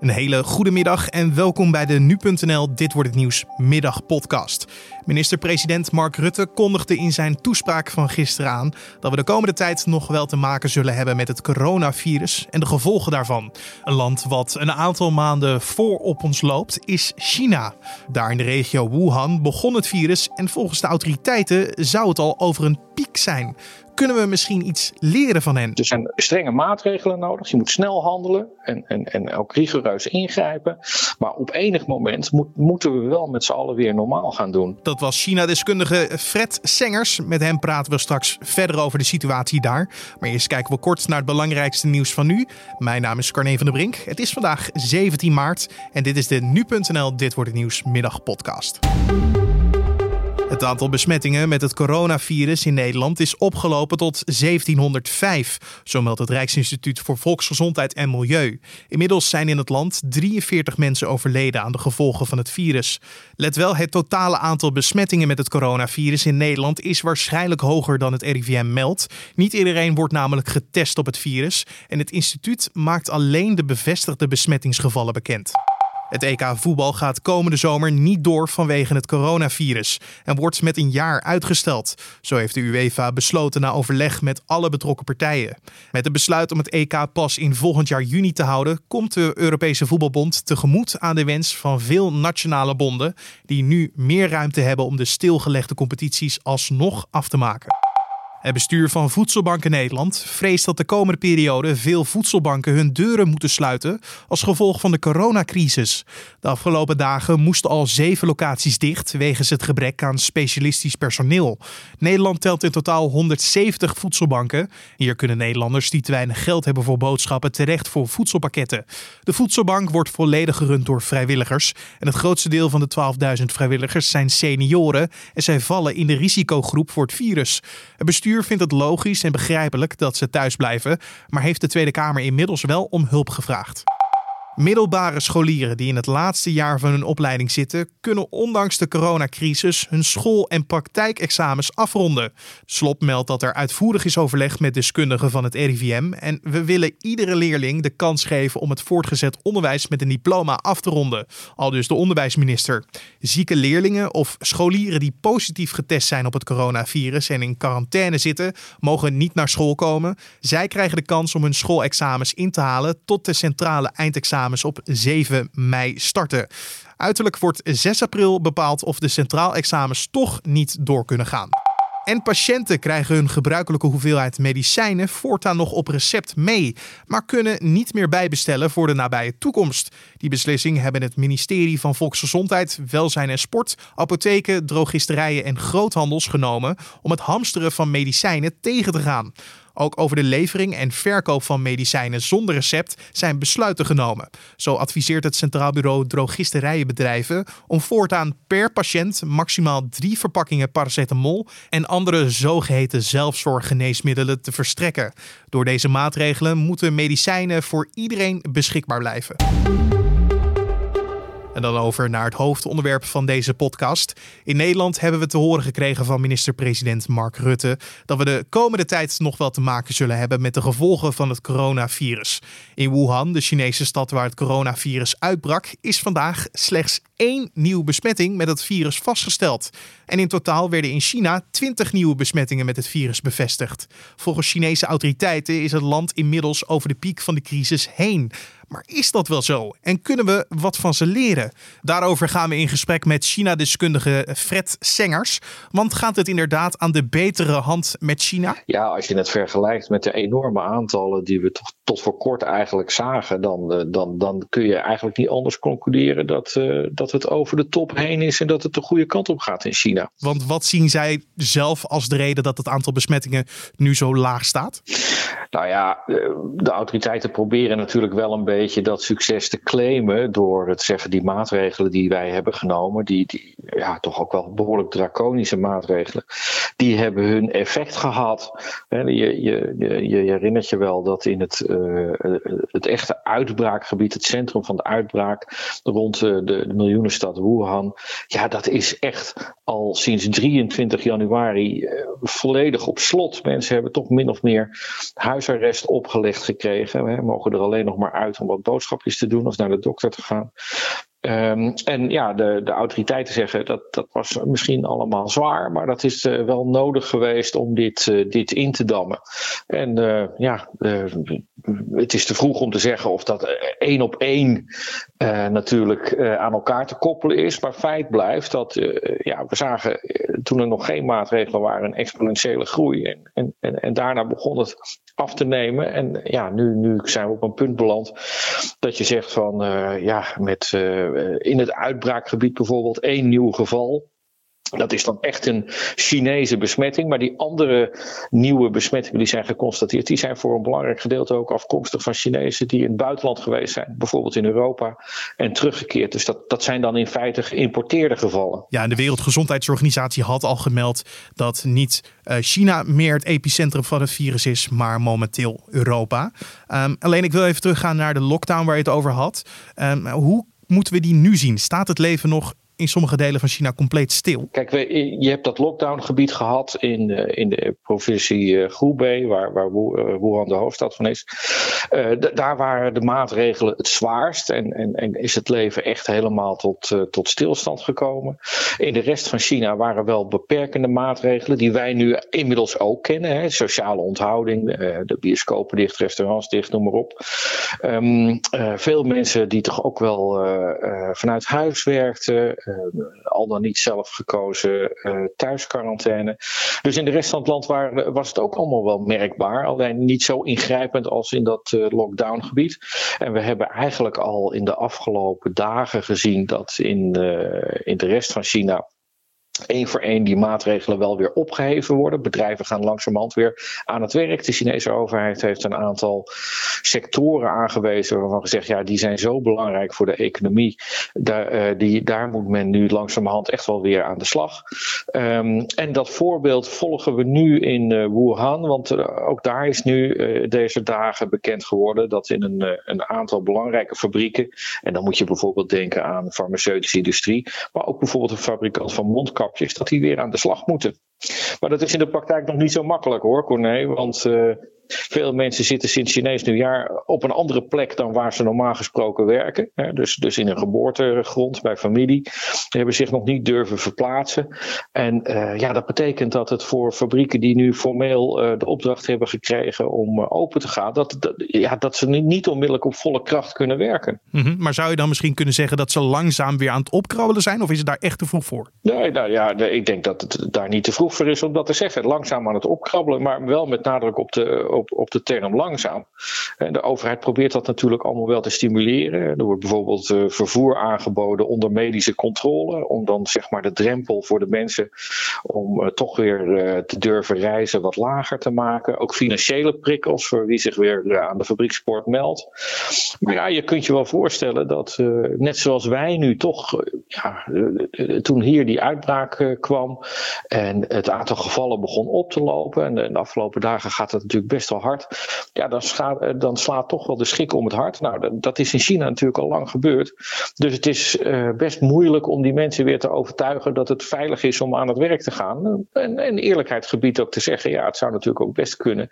Een hele goede middag en welkom bij de Nu.nl Dit wordt het nieuws middagpodcast. Minister-president Mark Rutte kondigde in zijn toespraak van gisteren aan dat we de komende tijd nog wel te maken zullen hebben met het coronavirus en de gevolgen daarvan. Een land wat een aantal maanden voor op ons loopt is China. Daar in de regio Wuhan begon het virus en volgens de autoriteiten zou het al over een piek zijn kunnen we misschien iets leren van hen? Er zijn strenge maatregelen nodig. Je moet snel handelen en, en, en ook rigoureus ingrijpen. Maar op enig moment moet, moeten we wel met z'n allen weer normaal gaan doen. Dat was China-deskundige Fred Sengers. Met hem praten we straks verder over de situatie daar. Maar eerst kijken we kort naar het belangrijkste nieuws van nu. Mijn naam is Carne van der Brink. Het is vandaag 17 maart en dit is de Nu.nl Dit Wordt Het Nieuws middagpodcast. Het aantal besmettingen met het coronavirus in Nederland is opgelopen tot 1705, zo meldt het Rijksinstituut voor Volksgezondheid en Milieu. Inmiddels zijn in het land 43 mensen overleden aan de gevolgen van het virus. Let wel, het totale aantal besmettingen met het coronavirus in Nederland is waarschijnlijk hoger dan het RIVM meldt. Niet iedereen wordt namelijk getest op het virus en het instituut maakt alleen de bevestigde besmettingsgevallen bekend. Het EK voetbal gaat komende zomer niet door vanwege het coronavirus en wordt met een jaar uitgesteld. Zo heeft de UEFA besloten na overleg met alle betrokken partijen. Met het besluit om het EK pas in volgend jaar juni te houden, komt de Europese Voetbalbond tegemoet aan de wens van veel nationale bonden die nu meer ruimte hebben om de stilgelegde competities alsnog af te maken. Het bestuur van Voedselbanken Nederland vreest dat de komende periode veel voedselbanken hun deuren moeten sluiten als gevolg van de coronacrisis. De afgelopen dagen moesten al zeven locaties dicht wegens het gebrek aan specialistisch personeel. Nederland telt in totaal 170 voedselbanken. Hier kunnen Nederlanders die te weinig geld hebben voor boodschappen terecht voor voedselpakketten. De voedselbank wordt volledig gerund door vrijwilligers en het grootste deel van de 12.000 vrijwilligers zijn senioren en zij vallen in de risicogroep voor het virus. Het bestuur vindt het logisch en begrijpelijk dat ze thuis blijven, maar heeft de Tweede Kamer inmiddels wel om hulp gevraagd. Middelbare scholieren die in het laatste jaar van hun opleiding zitten, kunnen ondanks de coronacrisis hun school- en praktijkexamens afronden. Slop meldt dat er uitvoerig is overlegd met deskundigen van het RIVM en we willen iedere leerling de kans geven om het voortgezet onderwijs met een diploma af te ronden. Al dus de onderwijsminister. Zieke leerlingen of scholieren die positief getest zijn op het coronavirus en in quarantaine zitten, mogen niet naar school komen. Zij krijgen de kans om hun schoolexamens in te halen tot de centrale eindexamen op 7 mei starten. Uiterlijk wordt 6 april bepaald of de centraal examens toch niet door kunnen gaan. En patiënten krijgen hun gebruikelijke hoeveelheid medicijnen voortaan nog op recept mee, maar kunnen niet meer bijbestellen voor de nabije toekomst. Die beslissing hebben het ministerie van Volksgezondheid, Welzijn en Sport, apotheken, drogisterijen en groothandels genomen om het hamsteren van medicijnen tegen te gaan. Ook over de levering en verkoop van medicijnen zonder recept zijn besluiten genomen. Zo adviseert het Centraal Bureau Drogisterijenbedrijven om voortaan per patiënt maximaal drie verpakkingen paracetamol en andere zogeheten zelfzorggeneesmiddelen te verstrekken. Door deze maatregelen moeten medicijnen voor iedereen beschikbaar blijven. En dan over naar het hoofdonderwerp van deze podcast. In Nederland hebben we te horen gekregen van minister-president Mark Rutte dat we de komende tijd nog wel te maken zullen hebben met de gevolgen van het coronavirus. In Wuhan, de Chinese stad waar het coronavirus uitbrak, is vandaag slechts één nieuwe besmetting met het virus vastgesteld. En in totaal werden in China 20 nieuwe besmettingen met het virus bevestigd. Volgens Chinese autoriteiten is het land inmiddels over de piek van de crisis heen. Maar is dat wel zo? En kunnen we wat van ze leren? Daarover gaan we in gesprek met China-deskundige Fred Sengers. Want gaat het inderdaad aan de betere hand met China? Ja, als je het vergelijkt met de enorme aantallen die we tot, tot voor kort eigenlijk zagen, dan, eh, dan, dan kun je eigenlijk niet anders concluderen dat, uh, dat het over de top heen is en dat het de goede kant op gaat in China. Want wat zien zij zelf als de reden dat het aantal besmettingen nu zo laag staat? Nou ja, eh, de autoriteiten proberen natuurlijk wel een beetje dat succes te claimen door het zeggen die maatregelen die wij hebben genomen, die, die ja, toch ook wel behoorlijk draconische maatregelen, die hebben hun effect gehad. Je, je, je, je herinnert je wel dat in het, uh, het echte uitbraakgebied, het centrum van de uitbraak, rond de, de miljoenenstad Wuhan, ja, dat is echt al sinds 23 januari volledig op slot. Mensen hebben toch min of meer huisarrest opgelegd gekregen. We mogen er alleen nog maar uit om wat boodschapjes te doen of naar de dokter te gaan. Um, en ja, de, de autoriteiten zeggen dat dat was misschien allemaal zwaar, maar dat is uh, wel nodig geweest om dit, uh, dit in te dammen. En uh, ja, het is te vroeg om te zeggen of dat één op één natuurlijk aan elkaar te koppelen is. Maar feit blijft dat ja, we zagen toen er nog geen maatregelen waren een exponentiële groei. En, en, en, en daarna begon het af te nemen. En ja, nu, nu zijn we op een punt beland dat je zegt van ja, met eh, in het uitbraakgebied bijvoorbeeld één nieuw geval. Dat is dan echt een Chinese besmetting. Maar die andere nieuwe besmettingen die zijn geconstateerd, die zijn voor een belangrijk gedeelte ook afkomstig van Chinezen die in het buitenland geweest zijn. Bijvoorbeeld in Europa en teruggekeerd. Dus dat, dat zijn dan in feite geïmporteerde gevallen. Ja, en de Wereldgezondheidsorganisatie had al gemeld dat niet eh, China meer het epicentrum van het virus is, maar momenteel Europa. Um, alleen ik wil even teruggaan naar de lockdown waar je het over had. Um, hoe moeten we die nu zien? Staat het leven nog in sommige delen van China compleet stil. Kijk, je hebt dat lockdowngebied gehad in, eh, in de provincie uh, Hubei, waar, waar eh, Wuhan de hoofdstad van is. daar waren de maatregelen het zwaarst en, en, en is het leven echt helemaal tot, tot stilstand gekomen. In de rest van China waren wel beperkende maatregelen die wij nu inmiddels ook kennen. Hè. Sociale onthouding, de bioscopen dicht, restaurants dicht, noem maar op. Um, veel mensen die toch ook wel vanuit huis werkten. Eh, al dan niet zelf gekozen uh, thuisquarantaine. Dus in de rest van het land was het ook allemaal wel merkbaar. Alleen niet zo ingrijpend als in dat uh, lockdowngebied. En we hebben eigenlijk al in de afgelopen dagen gezien dat in, in de rest van China één voor één die maatregelen wel weer opgeheven worden. Bedrijven gaan langzamerhand weer aan het werk. De Chinese overheid heeft een aantal sectoren aangewezen waarvan gezegd, ja, die zijn zo belangrijk voor de economie. Daar, uh, die, daar moet men nu langzamerhand echt wel weer aan de slag. Um, en dat voorbeeld volgen we nu in uh, Wuhan, want uh, ook daar is nu deze dagen bekend geworden dat in een, een aantal belangrijke fabrieken, en dan moet je bijvoorbeeld denken aan de farmaceutische industrie, maar ook bijvoorbeeld een fabrikant van mondkapjes dat die weer aan de slag moeten. Maar dat is in de praktijk nog niet zo makkelijk hoor, Corné. Want uh, veel mensen zitten sinds Chinees nieuwjaar op een andere plek dan waar ze normaal gesproken werken. Dus, dus in een geboortegrond bij familie. Ze hebben zich nog niet durven verplaatsen. En uh, ja, dat betekent dat het voor fabrieken die nu formeel uh, de opdracht hebben gekregen om uh, open te gaan, dat, dat, ja, dat ze niet onmiddellijk op volle kracht kunnen werken. Mm -hmm. Maar zou je dan misschien kunnen zeggen dat ze langzaam weer aan het opkrabbelen zijn? Of is het daar echt te vroeg voor? Nee, nou ja, ik denk dat het daar niet te vroeg voor is om dat te zeggen. Langzaam aan het opkrabbelen, maar wel met nadruk op de, op, op de term langzaam. En de overheid probeert dat natuurlijk allemaal wel te stimuleren. Er wordt bijvoorbeeld uh, vervoer aangeboden onder medische controle, om dan zeg maar de drempel voor de mensen om uh, toch weer uh, te durven reizen wat lager te maken. Ook financiële prikkels voor wie zich weer aan de fabriekspoort meldt. Maar ja, je kunt je wel voorstellen dat net zoals wij nu toch, ja, toen hier die uitbraak kwam en het aantal gevallen begon op te lopen, en de, afgelopen dagen gaat het natuurlijk best hard ja, dan, eh, dan slaat toch wel de schik om het hart. Nou, dat is in China natuurlijk al lang gebeurd. Dus het is uh, best moeilijk om die mensen weer te overtuigen dat het veilig is om aan het werk te gaan. En, en eerlijkheid gebied ook te zeggen, ja, het zou natuurlijk ook best kunnen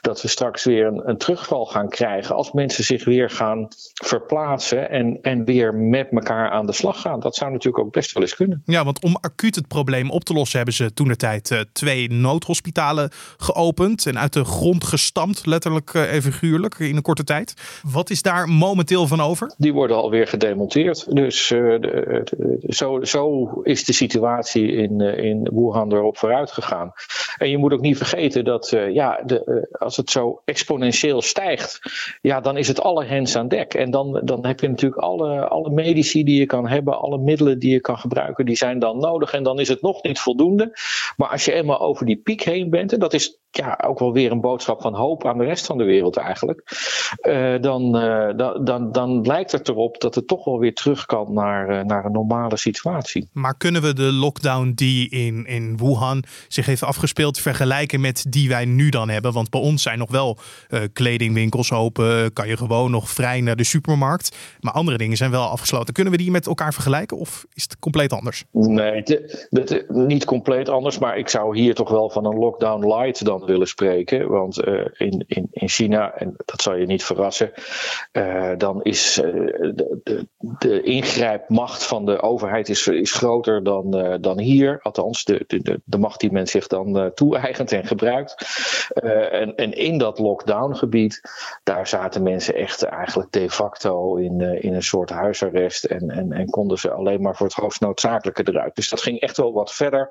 dat we straks weer een, een terugval gaan krijgen als mensen zich weer gaan verplaatsen en, en weer met elkaar aan de slag gaan. Dat zou natuurlijk ook best wel eens kunnen. Ja, want om acuut het probleem op te lossen hebben ze toen de tijd uh, twee noodhospitalen geopend en uit de grond gestampt letterlijk en eh, figuurlijk, in een korte tijd. Wat is daar momenteel van over? Die worden alweer gedemonteerd. Dus de, de, zo, zo, is de situatie in, in Wuhan erop vooruit gegaan. En je moet ook niet vergeten dat ja, de, als het zo exponentieel stijgt, ja, dan is het alle hens aan dek. En dan, dan heb je natuurlijk alle, alle medici die je kan hebben, alle middelen die je kan gebruiken, die zijn dan nodig. En dan is het nog niet voldoende. Maar als je eenmaal over die piek heen bent, en dat is ja, ook wel weer een boodschap van hoop aan de rest van de wereld eigenlijk. Uh, dan, uh, dan, dan, dan lijkt het erop dat het toch wel weer terug kan naar, uh, naar een normale situatie. Maar kunnen we de lockdown die in, in Wuhan zich heeft afgespeeld vergelijken met die wij nu dan hebben? Want bij ons zijn nog wel kledingwinkels open, kan je gewoon nog vrij naar de supermarkt. Maar andere dingen zijn wel afgesloten. Kunnen we die met elkaar vergelijken of is het compleet anders? Nee, niet compleet anders. Maar ik zou hier toch wel van een lockdown light dan willen spreken. Want in, in, in China, en dat zal je niet verrassen, dan is de, de, de, ingrijpmacht van de overheid is, is groter dan, dan hier. Althans, de, de, de macht die men zich dan toe-eigent en gebruikt. en, en in dat lockdown-gebied, daar zaten mensen echt eigenlijk de facto in, in een soort huisarrest. En, en, en konden ze alleen maar voor het hoogst noodzakelijke eruit. Dus dat ging echt wel wat verder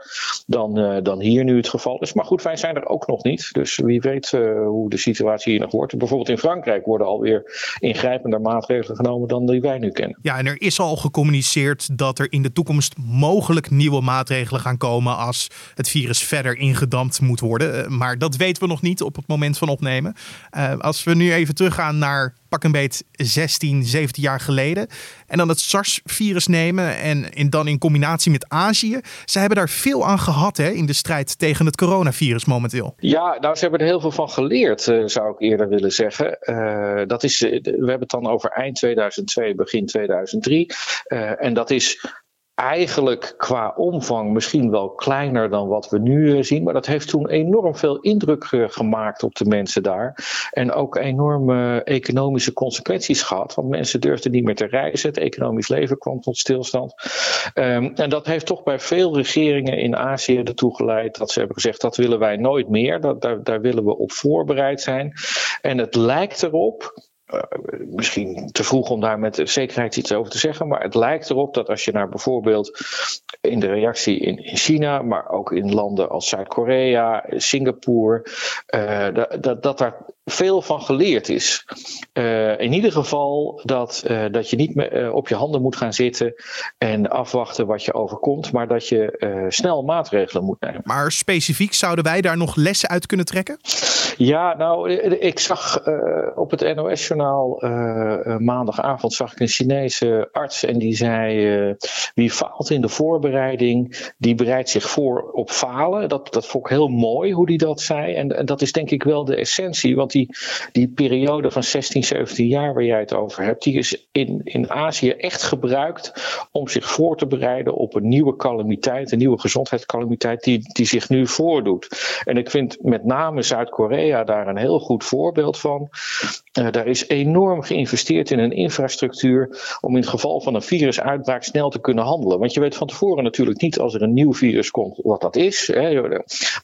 dan, dan hier nu het geval is. Maar goed, wij zijn er ook nog niet. Dus wie weet uh, hoe de situatie hier nog wordt. Bijvoorbeeld in Frankrijk worden alweer ingrijpender maatregelen genomen dan die wij nu kennen. Ja, en er is al gecommuniceerd dat er in de toekomst mogelijk nieuwe maatregelen gaan komen als het virus verder ingedampt moet worden. Eh, maar dat weten we nog niet op het moment van opnemen. Uh, als we nu even teruggaan naar pak een beet 16, 17 jaar geleden. En dan het SARS-virus nemen en dan in combinatie met Azië. Ze hebben daar veel aan gehad hè, in de strijd tegen het coronavirus momenteel. Ja, nou, ze hebben er heel veel van geleerd, uh, zou ik eerder willen zeggen. Uh, dat is, we hebben het dan over eind 2002, begin 2003. Uh, en dat is eigenlijk qua omvang misschien wel kleiner dan wat we nu eh, zien. Maar dat heeft toen enorm veel indruk gemaakt op de mensen daar. En ook enorme economische consequenties gehad. Want mensen durfden niet meer te reizen. Het economisch leven kwam tot stilstand. Um, en dat heeft toch bij veel regeringen in Azië ertoe geleid dat ze hebben gezegd: dat willen wij nooit meer. Dat, daar, daar willen we op voorbereid zijn. En het lijkt erop uh, misschien te vroeg om daar met zekerheid iets over te zeggen, maar het lijkt erop dat als je naar bijvoorbeeld in de reactie in, in China, maar ook in landen als Zuid-Korea, Singapore, dat, dat, dat daar veel van geleerd is. Uh, in ieder geval dat, uh, dat je niet meer uh, op je handen moet gaan zitten en afwachten wat je overkomt, maar dat je snel maatregelen moet nemen. Maar specifiek zouden wij daar nog lessen uit kunnen trekken? Ja, nou, ik zag op het NOS-journaal maandagavond zag ik een Chinese arts en die zei: wie faalt in de voorbereiding, die bereidt zich voor op falen. Dat, dat vond ik heel mooi hoe die dat zei. En, en dat is denk ik wel de essentie, want die, die periode van 16, 17 jaar waar jij het over hebt, die is in, in Azië echt gebruikt om zich voor te bereiden op een nieuwe calamiteit, een nieuwe gezondheidscalamiteit die, die zich nu voordoet. En ik vind met name Zuid-Korea daar een heel goed voorbeeld van. Uh, daar is enorm geïnvesteerd in een infrastructuur om in het geval van een virusuitbraak snel te kunnen handelen. Want je weet van tevoren natuurlijk niet als er een nieuw virus komt wat dat is. Hè.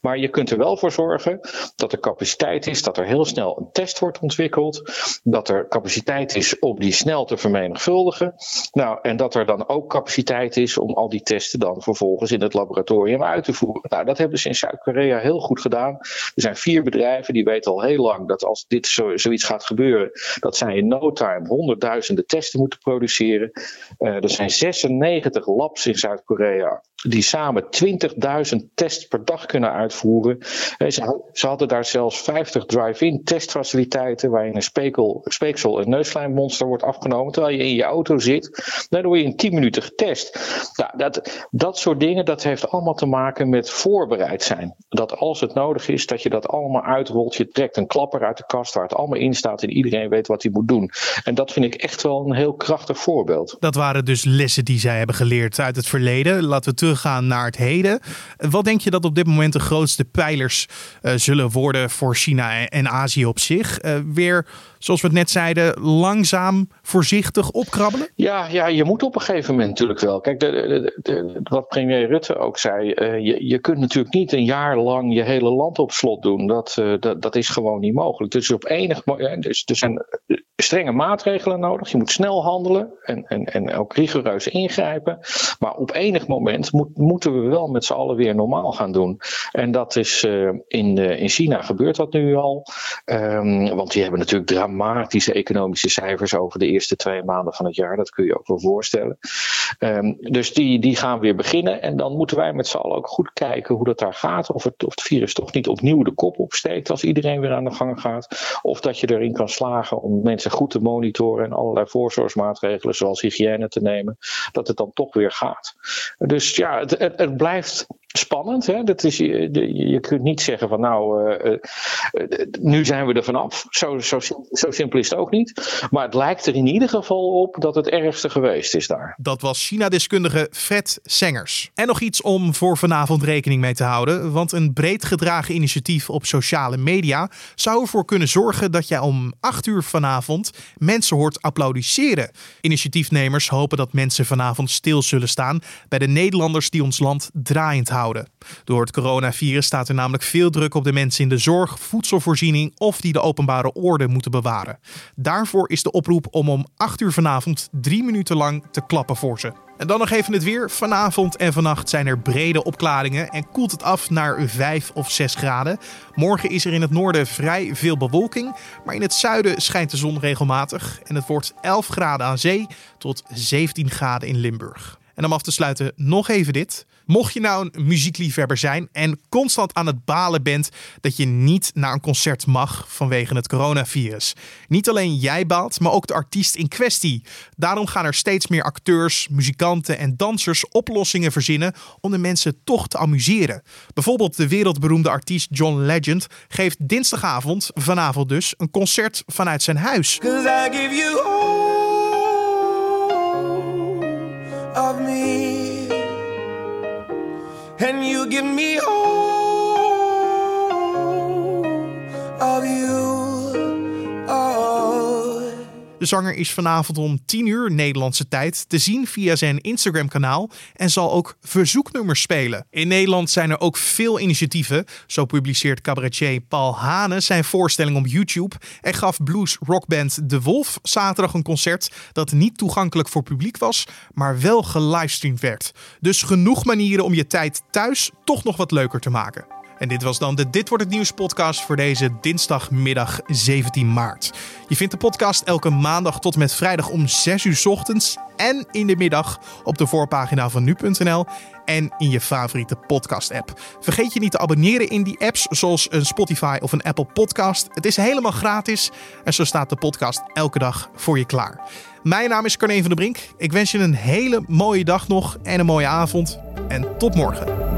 Maar je kunt er wel voor zorgen dat er capaciteit is, dat er heel snel een test wordt ontwikkeld. Dat er capaciteit is om die snel te vermenigvuldigen. Nou, en dat er dan ook capaciteit is om al die testen dan vervolgens in het laboratorium uit te voeren. Nou, dat hebben ze in Zuid-Korea heel goed gedaan. Er zijn vier bedrijven die weten al heel lang dat als dit zo, zoiets gaat gebeuren, dat zij in no time honderdduizenden testen moeten produceren. Uh, er zijn 96 labs in Zuid-Korea die samen 20.000 tests per dag kunnen uitvoeren. Ze, ze hadden daar zelfs 50 drive-in testfaciliteiten waarin een spekel, speeksel en neuslijmmonster wordt afgenomen terwijl je in je auto zit. Dan word je in 10 minuten getest. Nou, dat, dat soort dingen dat heeft allemaal te maken met voorbereid zijn. Dat als het nodig is, dat je dat allemaal uitrolt. Je trekt een klapper uit de kast waar het allemaal in staat iedereen weet wat hij moet doen. En dat vind ik echt wel een heel krachtig voorbeeld. Dat waren dus lessen die zij hebben geleerd uit het verleden. Laten we teruggaan naar het heden. Wat denk je dat op dit moment de grootste pijlers uh, zullen worden voor China en Azië op zich? Uh, weer zoals we het net zeiden, langzaam, voorzichtig opkrabbelen? Ja, ja je moet op een gegeven moment natuurlijk wel. Kijk, de, de, de, wat premier Rutte ook zei, uh, je, je kunt natuurlijk niet een jaar lang je hele land op slot doen. Dat, uh, dat, dat is gewoon niet mogelijk. Dus op enig moment, dus, er zijn strenge maatregelen nodig. Je moet snel handelen en, en, en ook rigoureus ingrijpen. Maar op enig moment moet, moeten we wel met z'n allen weer normaal gaan doen. En dat is uh, in, in China gebeurt dat nu al. Um, want die hebben natuurlijk dramatische economische cijfers over de eerste twee maanden van het jaar. Dat kun je ook wel voorstellen. Um, dus die, die gaan weer beginnen. En dan moeten wij met z'n allen ook goed kijken hoe dat daar gaat. Of het, of het virus toch niet opnieuw de kop opsteekt als iedereen weer aan de gang gaat. Of dat je erin kan slagen om mensen goed te monitoren en allerlei voorzorgsmaatregelen zoals hygiëne te nemen. Dat het dan toch weer gaat. Dus ja, het, het, het blijft spannend. Hè? Dat is, je, je kunt niet zeggen van nou, uh, nu zijn we er vanaf. Zo, zo, zo simpel is het ook niet. Maar het lijkt er in ieder geval op dat het ergste geweest is daar. Dat was China-deskundige Fred Sengers. En nog iets om voor vanavond rekening mee te houden. Want een breed gedragen initiatief op sociale media zou ervoor kunnen zorgen dat jij om 8 uur vanavond mensen hoort applaudisseren. Initiatiefnemers hopen dat mensen vanavond stil zullen staan bij de Nederlanders die ons land draaiend houden. Door het coronavirus staat er namelijk veel druk op de mensen in de zorg, voedselvoorziening of die de openbare orde moeten bewaren. Daarvoor is de oproep om om 8 uur vanavond drie minuten lang te klappen voor ze. En dan nog even het weer. Vanavond en vannacht zijn er brede opklaringen en koelt het af naar 5 of 6 graden. Morgen is er in het noorden vrij veel bewolking, maar in het zuiden schijnt de zon regelmatig en het wordt 11 graden aan zee tot 17 graden in Limburg. En om af te sluiten nog even dit. Mocht je nou een muziekliefhebber zijn en constant aan het balen bent dat je niet naar een concert mag vanwege het coronavirus. Niet alleen jij baalt, maar ook de artiest in kwestie. Daarom gaan er steeds meer acteurs, muzikanten en dansers oplossingen verzinnen om de mensen toch te amuseren. Bijvoorbeeld de wereldberoemde artiest John Legend geeft dinsdagavond, vanavond dus, een concert vanuit zijn huis. Give me all De zanger is vanavond om 10 uur Nederlandse tijd te zien via zijn Instagram-kanaal en zal ook verzoeknummers spelen. In Nederland zijn er ook veel initiatieven. Zo publiceert cabaretier Paul Hane zijn voorstelling op YouTube en gaf blues rockband De Wolf zaterdag een concert dat niet toegankelijk voor publiek was, maar wel gelivestreamd werd. Dus genoeg manieren om je tijd thuis toch nog wat leuker te maken. En dit was dan de Dit wordt het nieuws podcast voor deze dinsdagmiddag 17 maart. Je vindt de podcast elke maandag tot met vrijdag om 6 uur ochtends en in de middag op de voorpagina van nu.nl en in je favoriete podcast app. Vergeet je niet te abonneren in die apps zoals een Spotify of een Apple Podcast. Het is helemaal gratis en zo staat de podcast elke dag voor je klaar. Mijn naam is Carne van der Brink. Ik wens je een hele mooie dag nog en een mooie avond en tot morgen.